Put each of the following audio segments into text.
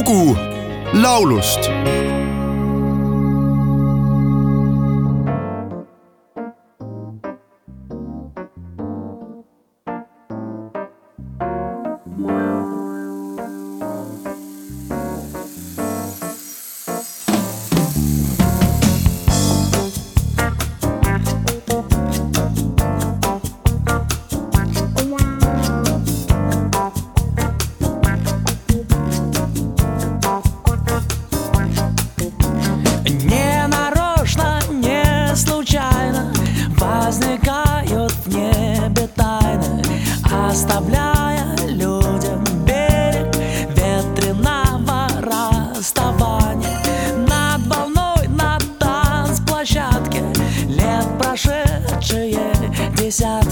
lugu laulust расставания Над волной на танцплощадке Лет прошедшие десятки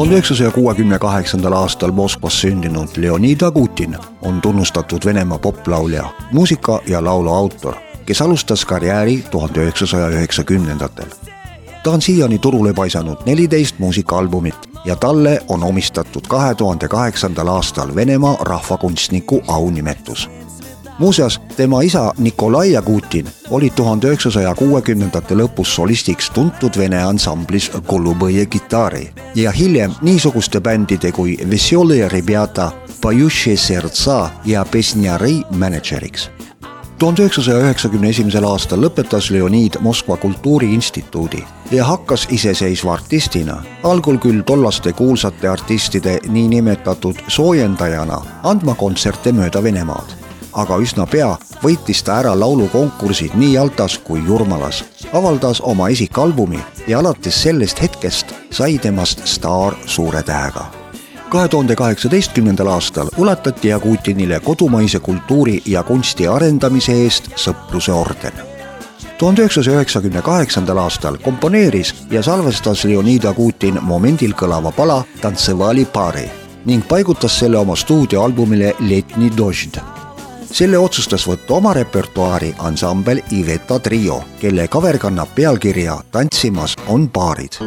tuhande üheksasaja kuuekümne kaheksandal aastal Moskvas sündinud Leonid Agutin on tunnustatud Venemaa poplaulja, muusika ja laulu autor, kes alustas karjääri tuhande üheksasaja üheksakümnendatel. ta on siiani turule paisanud neliteist muusikaalbumit ja talle on omistatud kahe tuhande kaheksandal aastal Venemaa rahvakunstniku aunimetus muuseas, tema isa Nikolai Jagutin oli tuhande üheksasaja kuuekümnendate lõpus solistiks tuntud vene ansamblis Golubõie kitarri ja hiljem niisuguste bändide kui Veselõje Rebjata, Pajushe Sertsa ja Pesnjari mänedžeriks. tuhande üheksasaja üheksakümne esimesel aastal lõpetas Leonid Moskva Kultuuriinstituudi ja hakkas iseseisva artistina, algul küll tollaste kuulsate artistide niinimetatud soojendajana andma kontserte mööda Venemaad aga üsna pea võitis ta ära laulukonkursid nii Altas kui Jurmalas, avaldas oma esikalbumi ja alates sellest hetkest sai temast staar suure tähega kahe tuhande kaheksateistkümnendal aastal ulatati Jagutinile kodumaise kultuuri ja kunsti arendamise eest sõpruse orden. tuhande üheksasaja üheksakümne kaheksandal aastal komponeeris ja salvestas Leonid Jagutin momendil kõlava pala Tantsevali paari ning paigutas selle oma stuudioalbumile Letni Dožd. Selle otsustas võtta oma repertuaari ansambel Iveta Trio, kelle cover kannab pealkirja Tantsimas on paarid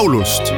laulust